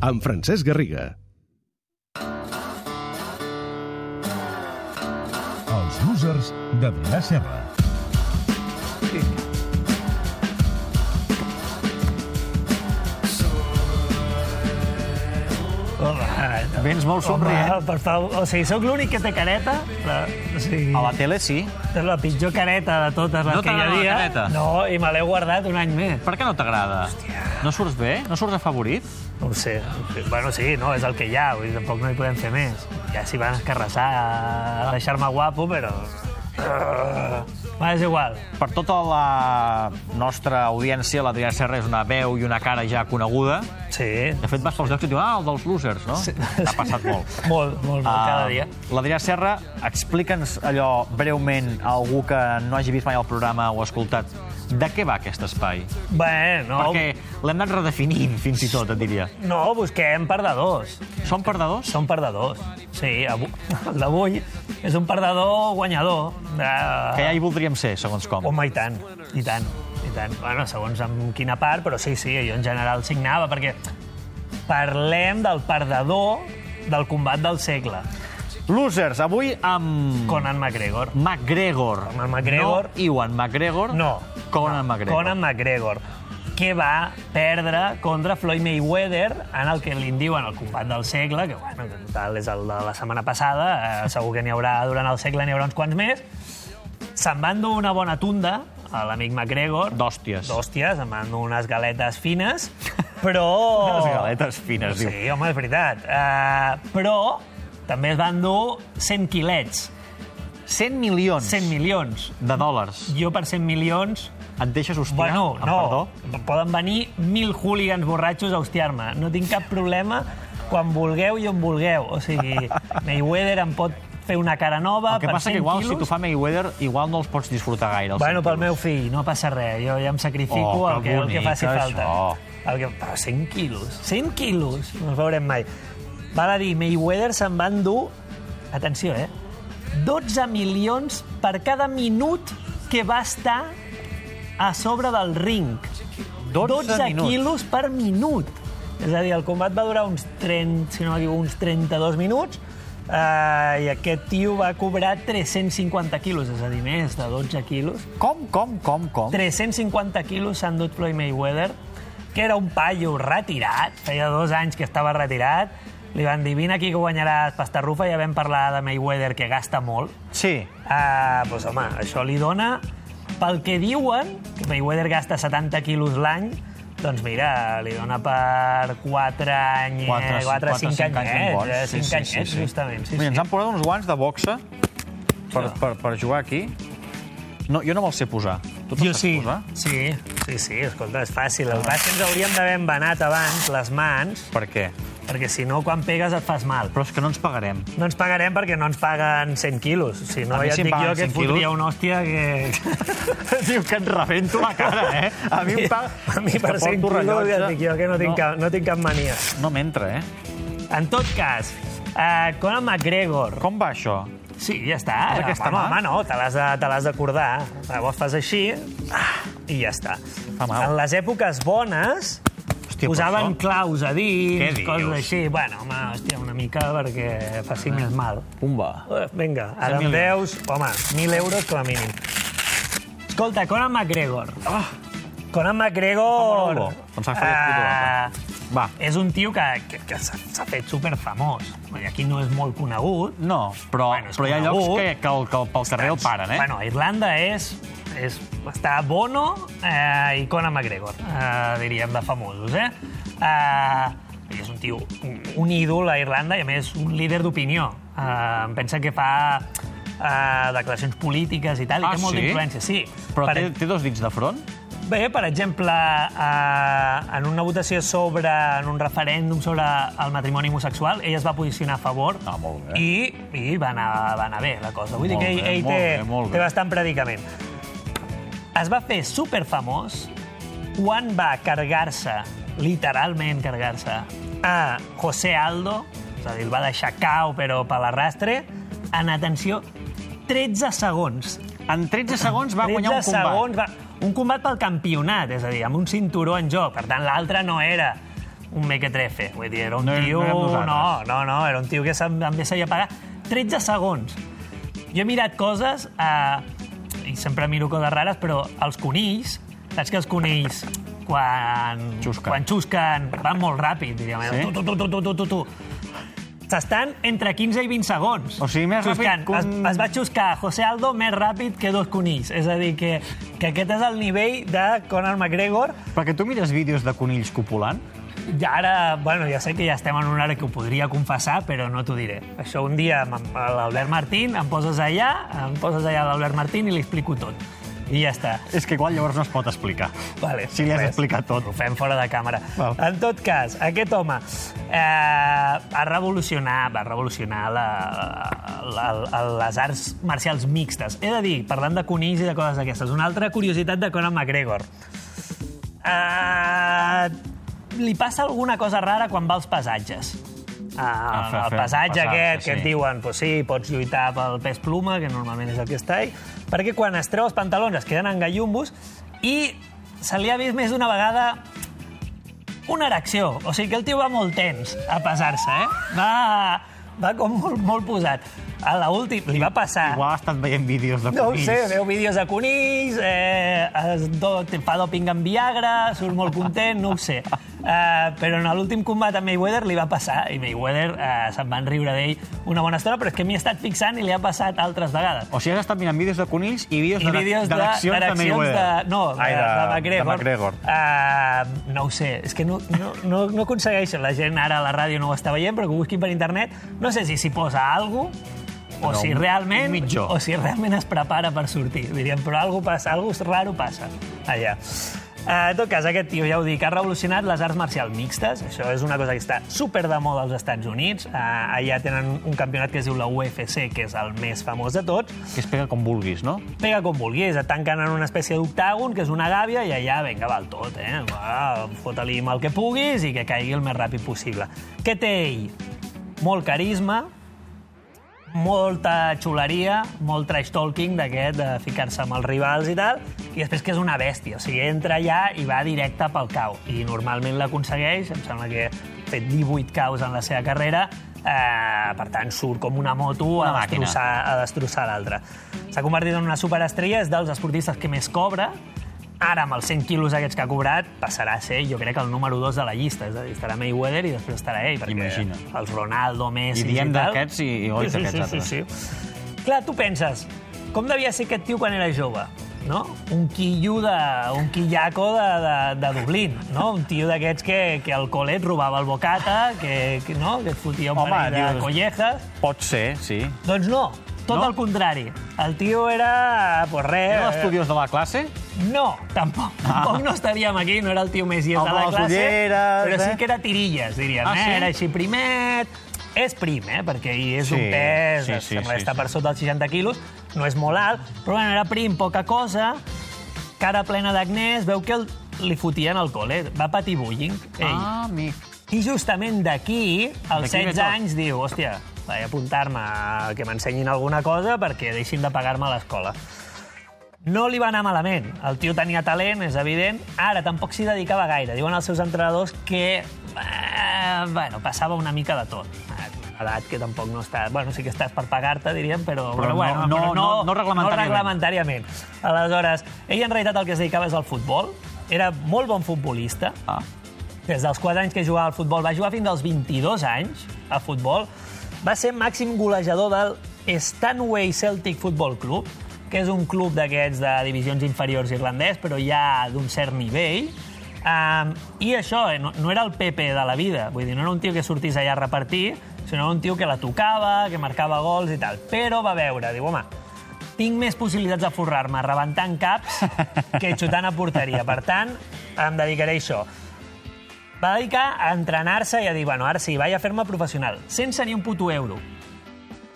amb Francesc Garriga. Els losers d'Adrià Serra. Vens molt somrient. Home, per favor, o sigui, sóc l'únic que té careta. La, o sigui, A la tele sí. és la pitjor careta de totes les No que hi t'agrada la havia. careta? No, i me l'he guardat un any més. Per què no t'agrada? No surts bé? No surts afavorit? No ho sé. Bueno, sí, no, és el que hi ha, vull dir, tampoc no hi podem fer més. Ja s'hi van escarrassar a deixar-me guapo, però... Uh, va, és igual. Per tota la nostra audiència, l'Adrià Serra és una veu i una cara ja coneguda. Sí, De fet, vas pels llocs i et diuen, ah, el dels losers, no? Sí. Ha passat molt. molt, molt, molt, cada Ah, dia. L'Adrià Serra, explica'ns allò breument a algú que no hagi vist mai el programa o escoltat. De què va aquest espai? Bé, no, Perquè l'hem anat redefinint, fins i tot, et diria. no, busquem perdedors. Són perdedors? Són perdedors. Sí, el d'avui és un perdedor guanyador. De... Que ja hi voldríem ser, segons com. Home, i tant, i tant, i tant. Bueno, segons en quina part, però sí, sí, jo en general signava, perquè parlem del perdedor del combat del segle, Losers, avui amb... Conor McGregor. McGregor. Conor McGregor. No Iwan McGregor. No. Conor no, McGregor. Conor McGregor, que va perdre contra Floyd Mayweather en el que li en diuen el combat del segle, que, bueno, que total és el de la setmana passada, eh, segur que n'hi haurà durant el segle, n'hi haurà uns quants més. Se'n va endur una bona tunda, a l'amic McGregor. D'hòsties. D'hòsties, em va endur unes galetes fines, però... Unes galetes fines, diu. Sí, home, és veritat. Uh, però també es va endur 100 quilets, 100 milions 100 milions. de dòlars. Jo per 100 milions Et deixes hostiar? Bueno, amb no, Perdó? poden venir mil hooligans borratxos a hostiar-me. No tinc cap problema quan vulgueu i on vulgueu. O sigui, Mayweather em pot fer una cara nova El que passa 100 que igual, quilos. si t'ho fa Mayweather, igual no els pots disfrutar gaire. Bueno, 100 pel meu fill, no passa res. Jo ja em sacrifico Oh, el, que que, el que bonic, faci falta. això. El que... Però 100 quilos. 100 quilos. No els veurem mai. Val a dir, Mayweather se'n va endur... Atenció, eh? 12 milions per cada minut que va estar a sobre del ring. 12 minuts. quilos per minut. És a dir, el combat va durar uns 30, si no m'equivoco, uns 32 minuts, eh, i aquest tio va cobrar 350 quilos, és a dir, més de 12 quilos. Com, com, com, com? 350 quilos s'ha endut Floyd Mayweather, que era un paio retirat, feia dos anys que estava retirat, li van dir, vine aquí que guanyaràs pasta rufa, ja vam parlar de Mayweather, que gasta molt. Sí. Uh, doncs, home, això li dona, pel que diuen, que Mayweather gasta 70 quilos l'any, doncs mira, li dona per 4 anys, Quatre- 4, quatre, 5 cinc anys eh, Sí, 5 sí, anyets, sí, sí. justament. Sí, Mira, ens sí. han posat uns guants de boxa per, per, per jugar aquí. No, jo no me'ls sé posar. Tu Jo sí, posar? sí, sí, sí, escolta, és fàcil. El que passa és que ens hauríem d'haver embenat abans les mans, Per què? Perquè si no, quan pegues et fas mal. Però és que no ens pagarem. No ens pagarem perquè no ens paguen 100 quilos. Si no, ja si et dic jo que 100 et fotria quilos- una hòstia que... Diu que et rebento la cara, eh? A mi em paga... A mi per 100 porto quilos ja rellotge. et dic jo que no tinc, Cap, no tinc cap mania. No m'entra, eh? En tot cas, uh, Conor McGregor... Com va això? Sí, ja està. És aquesta home, mà? home, no, te l'has de- te l'has d'acordar. Llavors fas així ah, i ja està. Fa mal. En les èpoques bones Hòstia, posaven això... claus a dins, coses així. Bueno, home, hòstia, una mica perquè faci més mal. Pumba. Uh, vinga, ara em deus, home, 1.000 euros com a mínim. Escolta, Conor McGregor. Ah, Conor McGregor... Puto eh, Va. és un tio que, que, que s'ha fet superfamós. Aquí no és molt conegut. No, però, Bueno, però hi ha llocs conegut. que, que, el, que pel carrer el paren, eh? Bueno, Irlanda és, és està Bono eh, i Conor McGregor, eh, diríem, de famosos, eh? eh és un tio, un, un ídol a Irlanda i, a més, un líder d'opinió. Eh, em pensa que fa eh, declaracions polítiques i tal, Ah, i té molta sí? influència. Sí, Però per, té, té dos dits de front? Bé, per exemple, eh, en una votació sobre, en un referèndum sobre el matrimoni homosexual, ell es va posicionar a favor Ah, molt bé. i, i va, anar, va anar bé la cosa. Vull dir Molt que ell, bé, ell té, bé. té bastant predicament. Es va fer superfamós quan va cargar-se, literalment cargar-se, a José Aldo, és a dir, el va deixar cau però per l'arrastre, en, atenció, 13 segons. En 13 segons va guanyar un 13 combat. segons, va, un combat pel campionat, és a dir, amb un cinturó en joc. Per tant, l'altre no era un mequetrefe. Vull dir, era un No tio... no No, no, no, era un tio que també sabia pagar 13 segons. Jo he mirat coses, eh, sempre miro coses rares, però els conills, saps que els conills, quan Xusquen. quan xusquen, van molt ràpid, diríem. Sí? Tu, tu, tu, tu, tu, tu, tu. S'estan entre 15 i 20 segons. O sigui, més ràpid Xuscant. que un- Es, es va xuscar José Aldo més ràpid que dos conills. És a dir, que, que aquest és el nivell de Conor McGregor. Perquè tu mires vídeos de conills copulant? I ara, bueno, ja sé que ja estem en una hora que ho podria confessar, però no t'ho diré. Això un dia amb l'Albert Martín, em poses allà, em poses allà l'Albert Martín i li explico tot. I ja està. És que igual llavors no es pot explicar. Vale, Si li has res. explicat tot. Ho fem fora de càmera. Val. En tot cas, aquest home eh, va revolucionar, va revolucionar la, la, la, les arts marcials mixtes. He de dir, parlant de conills i de coses d'aquestes, una altra curiositat de Conor McGregor. Eh, li passa alguna cosa rara quan va als passatges. Uh, fer- el fer passatge passar-se, aquest que sí. et diuen pues sí, pots lluitar pel pes pluma, que normalment és el que està ahí, perquè quan es treu els pantalons es queden en gallumbos i se li ha vist més d'una vegada una erecció. O sigui que el tio va molt tens a pesar-se, eh? Va, va com molt, molt posat. A l'últim li va passar... Igual ha estat veient vídeos de No conills. sé, veu vídeos de conills, eh, es do, fa doping amb Viagra, surt molt content, no ho sé. Uh, però en l'últim combat amb Mayweather li va passar, i Mayweather uh, se'n van riure d'ell una bona estona, però és que m'hi he estat fixant i li ha passat altres vegades. O sigui, has estat mirant vídeos de conills i vídeos I de- vídeos de- d'eleccions de, d'ereccions Mayweather. de... No, de, Ai, de, de McGregor. De McGregor. Uh, no ho sé, és que no, no, no, no aconsegueixo. La gent ara a la ràdio no ho està veient, però que ho busquin per internet. No sé si s'hi posa alguna o No, si realment o si realment es prepara per sortir. Diríem, però alguna passa, alguna raro passa allà. Uh, en tot cas, aquest tio, ja ho dic, ha revolucionat les arts marcials mixtes. Això és una cosa que està super de moda als Estats Units. Uh, allà tenen un campionat que es diu la UFC, que és el més famós de tots. Que es pega com vulguis, no? Pega com vulguis, et tanquen en una espècie d'octàgon, que és una gàbia, i allà, vinga, val tot, eh? Va, Fota-li el que puguis i que caigui el més ràpid possible. Què té ell? Molt carisma, molta xuleria, molt trash talking d'aquest, de ficar-se amb els rivals i tal, i després que és una bèstia, o sigui, entra allà i va directe pel cau, i normalment l'aconsegueix, em sembla que ha fet 18 caus en la seva carrera, eh, per tant, surt com una moto Una a destrossar, a destrossar l'altre. S'ha convertit en una superestrella, és dels esportistes que més cobra, Ara, amb els 100 quilos aquests que ha cobrat, passarà a ser, jo crec, el número 2 de la llista. És a dir, estarà Mayweather i després estarà ell, perquè Imagina. els Ronaldo, Messi I diem d'aquests i- i oi sí, sí, d'aquests sí, sí, sí. Clar, tu penses, com devia ser aquest tio quan era jove? No? Un quillo de... un quillaco de, de, de Dublín, no? Un tio d'aquests que, que al col·le et robava el bocata, que, que, no? que et fotia un Home, parell de dius- collejas. Pot ser, sí. Doncs no, tot No? el contrari. El tio era, pues res... Era l'estudiós de la classe? No, tampoc. Tampoc no estaríem aquí, no era el tio més llest de la classe, ulleres, però sí eh? que era tirilles, diríem. Ah, eh? sí? Era així primet, és prim, eh? perquè ell és Sí, un pes, sí, sí, sí, sembla sí, està sí. per sota dels 60 quilos, no és molt alt, però bueno, era prim, poca cosa, cara plena d'acnès, veu que el, li fotien al col·le, va patir bullying, ell. Ah, amic. I justament d'aquí, als D'aquí ve 16 tot. anys, diu, hòstia, vaig a apuntar-me a que m'ensenyin alguna cosa perquè deixin de pagar-me a l'escola. No li va anar malament. El tio tenia talent, és evident. Ara tampoc s'hi dedicava gaire. Diuen els seus entrenadors que eh, bueno, passava una mica de tot. Eh, edat que tampoc no està... Bueno, sí que estàs per pagar-te, diríem, però, Però però, bueno, no- però no- no- no reglamentàriament. No reglamentàriament. Aleshores, ell en realitat el que es dedicava és al futbol. Era molt bon futbolista. Ah. Des dels 4 anys que jugava al futbol, va jugar fins als 22 anys a futbol. Va ser màxim golejador del Stanway Celtic Football Club, que és un club d'aquests de divisions inferiors irlandès, però ja d'un cert nivell. Um, I això, eh, no, no era el Pepe de la vida, vull dir, no era un tio que sortís allà a repartir, sinó un tio que la tocava, que marcava gols i tal. Però va veure, diu, home, tinc més possibilitats de forrar-me rebentant caps que xutant a porteria. Per tant, em dedicaré a això. Va dedicar a entrenar-se i a dir, bueno, ara sí, vaig a fer-me professional, sense ni un puto euro.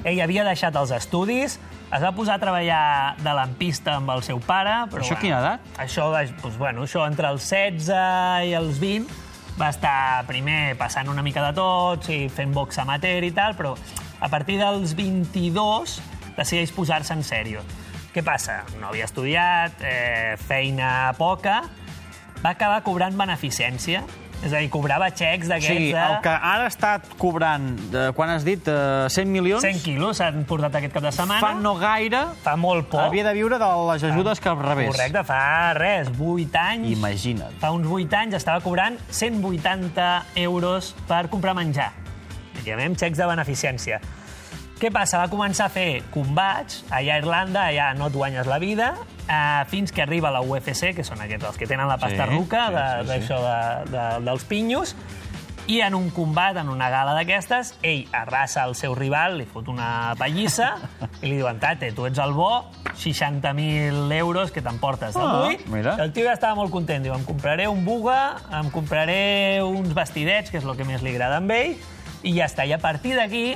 Ell havia deixat els estudis, es va posar a treballar de lampista amb el seu pare... Però, Això a quina edat? Això, doncs, bueno, això entre els 16 i els 20 va estar primer passant una mica de tots i fent box amateur i tal, però a partir dels 22 decideix posar-se en sèrio. Què passa? No havia estudiat, eh, feina poca, va acabar cobrant beneficència És a dir, cobrava xecs d'aquests sigui, de... el que ara està cobrant, eh, quan has dit, eh, 100 milions, 100 quilos s'han portat aquest cap de setmana. fa no gaire fa molt poc. havia de viure de les ajudes que rebés. Correcte, fa res, 8 anys. Imagina't. Fa uns 8 anys estava cobrant 180 euros per comprar menjar. Llamem xecs de beneficència. Què passa? Va començar a fer combats allà a Irlanda, allà no et guanyes la vida, eh, fins que arriba la UFC, que són aquests els que tenen la pasta Sí, ruca sí, de- sí, sí. de, de, dels pinyos, i en un combat, en una gala d'aquestes, ell arrasa el seu rival, li fot una pallissa i li diuen, tate, tu ets el bo, 60.000 euros que t'emportes d'avui. Ah, mira. El tio ja estava molt content. Diu, em compraré un buga, em compraré uns vestidets, que és el que més li agrada a ell, i ja està. I a partir d'aquí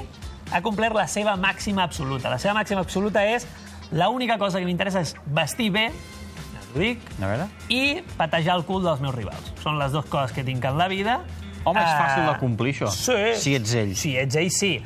ha complert la seva màxima absoluta. La seva màxima absoluta és l'única cosa que m'interessa és vestir bé, ja t'ho dic, A veure. i patejar el cul dels meus rivals. Són les dues coses que tinc en la vida. Home, és fàcil Eh, de complir, això. Sí. Si ets ell. Si ets ell, sí.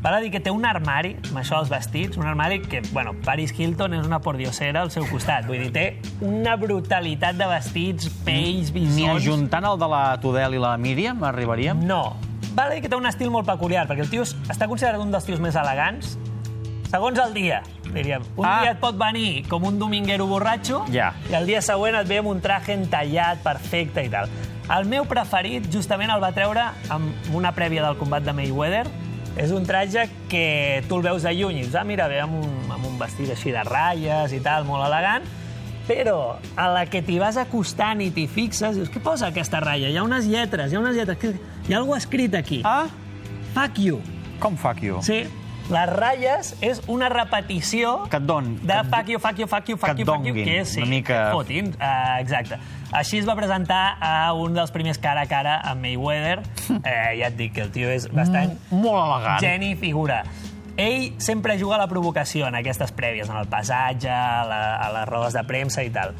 Val a dir que té un armari, amb això dels vestits, un armari que, bueno, Paris Hilton és una pordiosera al seu costat. Vull dir, té una brutalitat de vestits, pells, Ni bisons... ajuntant el de la Tudel i la Míriam arribaríem? No. Val a dir que té un estil molt peculiar, perquè el tio està considerat un dels tios més elegants, segons el dia, diríem. Un Ah. dia et pot venir com un dominguero borratxo Ja. i el dia següent et ve amb un traje entallat, perfecte i tal. El meu preferit, justament, el va treure amb una prèvia del combat de Mayweather. És un traje que tu el veus de lluny i dius, ah, mira, ve amb un, amb un vestit així de ratlles i tal, molt elegant, però a la que t'hi vas acostant i t'hi fixes, dius, què posa aquesta ratlla? Hi ha unes lletres, hi ha unes lletres, hi ha alguna escrit aquí. Ah, Fuck you. com fuck you? Sí. Les ratlles és una repetició Que et don- de que fuck you, fuck you, fuck you, que fuck you, fuck you, que és, sí, una mica- que fotin. Uh, exacte. Així es va presentar a un dels primers cara a cara amb Mayweather. Eh, ja et dic que el tio és bastant Molt elegant. geni figura. Ell sempre juga a la provocació en aquestes prèvies, en el passatge, a, la, a les rodes de premsa i tal.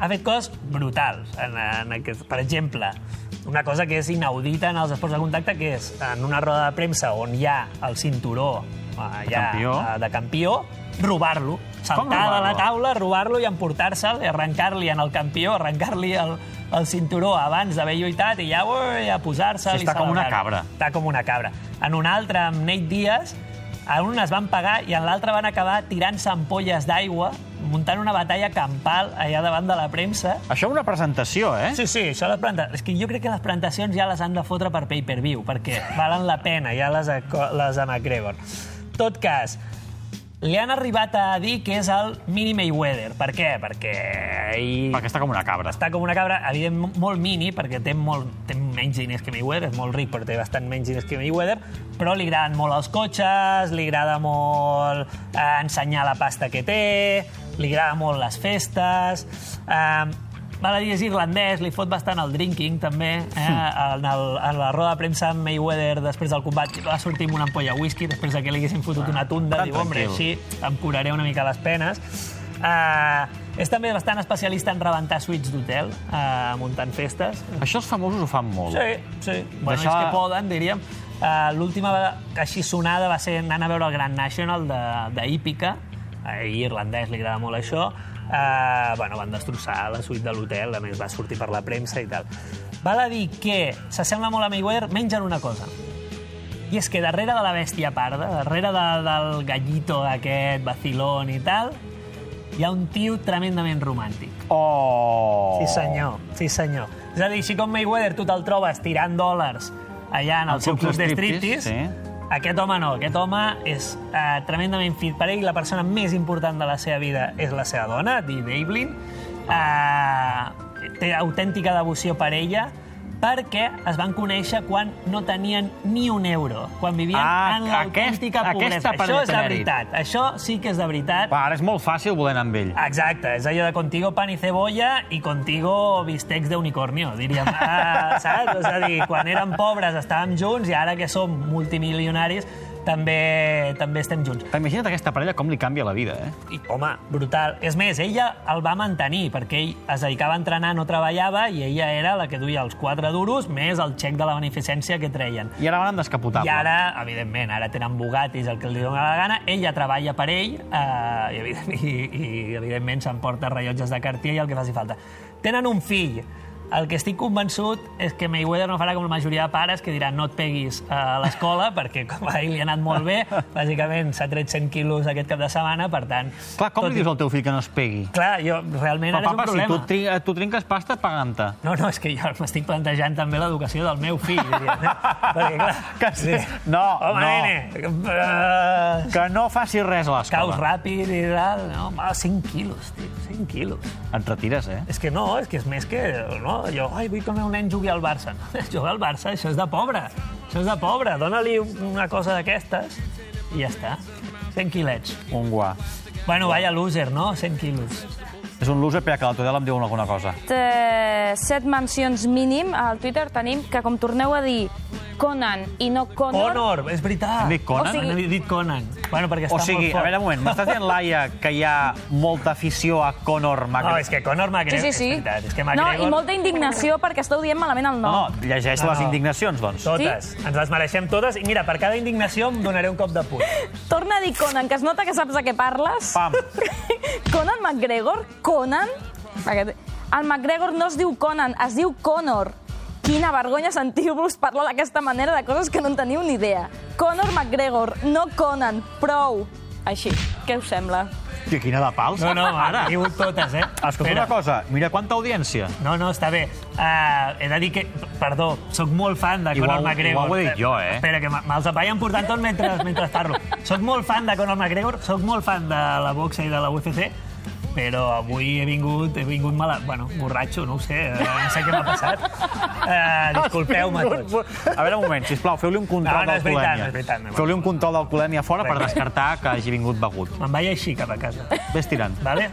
Ha fet coses brutals. En, en aquest, per exemple, una cosa que és inaudita en els esports de contacte, que és en una roda de premsa on hi ha el cinturó eh, De ja, campió. eh, de campió, robar-lo. Saltar de robar-lo? la taula, robar-lo i emportar-se'l, arrencar-li en el campió, arrencar-li el, el cinturó abans d'haver lluitat i ja, ui, a posar-se'l Sí, està com una cabra. Està com una cabra. En un altre, amb Nate Diaz, a un es van pagar i en l'altre van acabar tirant-se ampolles d'aigua, muntant una batalla campal allà davant de la premsa. Això és una presentació, eh? Sí, sí, això les planta... És que jo crec que les presentacions ja les han de fotre per pay-per-view, perquè valen la pena, ja les de, les de McGregor. Tot cas, li han arribat a dir que és el mini Mayweather. Per què? Perquè ell Perquè està com una cabra. està com una cabra, evident, molt mini, perquè té, molt, té menys diners que Mayweather, és molt ric, però té bastant menys diners que Mayweather, però li agraden molt els cotxes, li agrada molt eh, ensenyar la pasta que té, li agrada molt les festes... Eh, Val a dir, és irlandès, li fot bastant el drinking, també. Eh? En, el, en la roda de premsa amb Mayweather, després del combat, va sortir amb una ampolla de whisky, després de que li haguessin fotut una tunda. tan Diu, hombre, així em curaré una mica les penes. Uh, és també bastant especialista en rebentar suites d'hotel, uh, muntant festes. Això els famosos ho fan molt. Sí, sí. Bueno, Deixar- és que poden, diríem. Uh, L'última així sonada va ser anant a veure el Grand National d'Hípica, uh, irlandès li agrada molt això, uh, bueno, van destrossar la suite de l'hotel, a més va sortir per la premsa i tal. Val a dir que s'assembla molt a Mayweather, menys en una cosa. I és que darrere de la bèstia parda, darrere de, del gallito aquest, vacilón i tal, hi ha un tio tremendament romàntic. Oh! Sí, senyor. Sí, senyor. És a dir, així com Mayweather tu te'l trobes tirant dòlars allà en el Al seu club de striptease, sí. Aquest home no. Aquest home és uh, tremendament fit. Per ell, la persona més important de la seva vida és la seva dona, Dee Devlin. Uh, té autèntica devoció per ella perquè es van conèixer quan no tenien ni un euro, quan vivien Ah, en l'autèntica aquest- pobresa. Això és de veritat. Això sí que és de veritat. Va, ara és molt fàcil voler anar amb ell. Exacte, és allò de contigo pan y cebolla i contigo bistecs d'unicornio, diríem. Ah, saps? És a dir, quan érem pobres estàvem junts i ara que som multimilionaris també, també estem junts. Imagina't aquesta parella com li canvia la vida, eh? I, home, brutal. És més, ella el va mantenir, perquè ell es dedicava a entrenar, no treballava, i ella era la que duia els quatre duros més el xec de la beneficència que treien. I ara van amb descapotable. I ara, evidentment, ara tenen Bugattis, el que li dona la gana, ella treballa per ell eh, i, evident, i, i, evidentment, s'emporta rellotges de Cartier i el que faci falta. Tenen un fill, el que estic convençut és que Mayweather no farà com la majoria de pares que diran no et peguis a l'escola perquè com a ell li ha anat molt bé, bàsicament s'ha tret 100 quilos aquest cap de setmana, per tant... Clar, com li i- dius al teu fill que no es pegui? Clar, jo realment Però, ara papa, és un si problema. tu, tri tu trinques pasta pagant-te. No, no, és que jo m'estic plantejant també l'educació del meu fill, diria. Eh? Perquè, clar... Que sí. No, Home, no. nene, uh, Que no faci res a caus l'escola. ràpid i tal... No, home, 100 quilos, tio, 100 quilos. Et retires, eh? És que no, és que és més que... No, jo, ai, vull que el meu nen jugui al Barça. No, jugar al Barça, això és de pobre. Això és de pobre. Dóna-li una cosa d'aquestes i ja està. 100 quilets. Un guà. Bueno, vaya loser, no? 100 quilos. És un loser perquè a la Tudela em diuen alguna cosa. Eh, set mencions mínim al Twitter tenim que com torneu a dir Conan i no Conor... Conor, és veritat. Hem dit Conan? O sigui- Han dit Conan. Bueno, perquè està O sigui, molt a fort. veure, un moment, m'estàs dient, Laia, que hi ha molta afició a Conor No, McGregor? és que Conor Sí, McGregor... sí, sí. És veritat, és que No, McGregor... i molta indignació perquè esteu dient malament el nom. No, no, llegeix No, les no. indignacions, doncs. Totes. Ens les mereixem totes. I mira, per cada indignació em donaré un cop de puny. Torna a dir Conan, que es nota que saps de què parles. Pam. Conan McGregor? Conan? Perquè El McGregor no es diu Conan, es diu Conor. Quina vergonya sentir-vos parlar d'aquesta manera de coses que no en teniu ni idea. Conor McGregor, no Conan. Prou. Així, què us sembla? Tia, quina de pals. No, no, ara. Dit totes, eh? Escolta una cosa, mira quanta audiència. No, no, està bé. Uh, he de dir que, perdó, sóc molt fan de Igual- Conor McGregor. igual ho he dit jo, eh? Espera, que me- me'ls vaig emportant tot mentre, mentre parlo. Soc molt fan de Conor McGregor, soc molt fan de la boxa i de la UFC, però avui he vingut, he vingut mal... Bueno, borratxo, no ho sé, eh, no sé què m'ha passat. Uh, Disculpeu-me tots. A veure, un moment, sisplau, feu-li un control No, no, d'alcoholèmia. no. Feu-li un control d'alcoholèmia fora per descartar que hagi vingut begut. Me'n vaig així cap a casa. Ves tirant. Vale?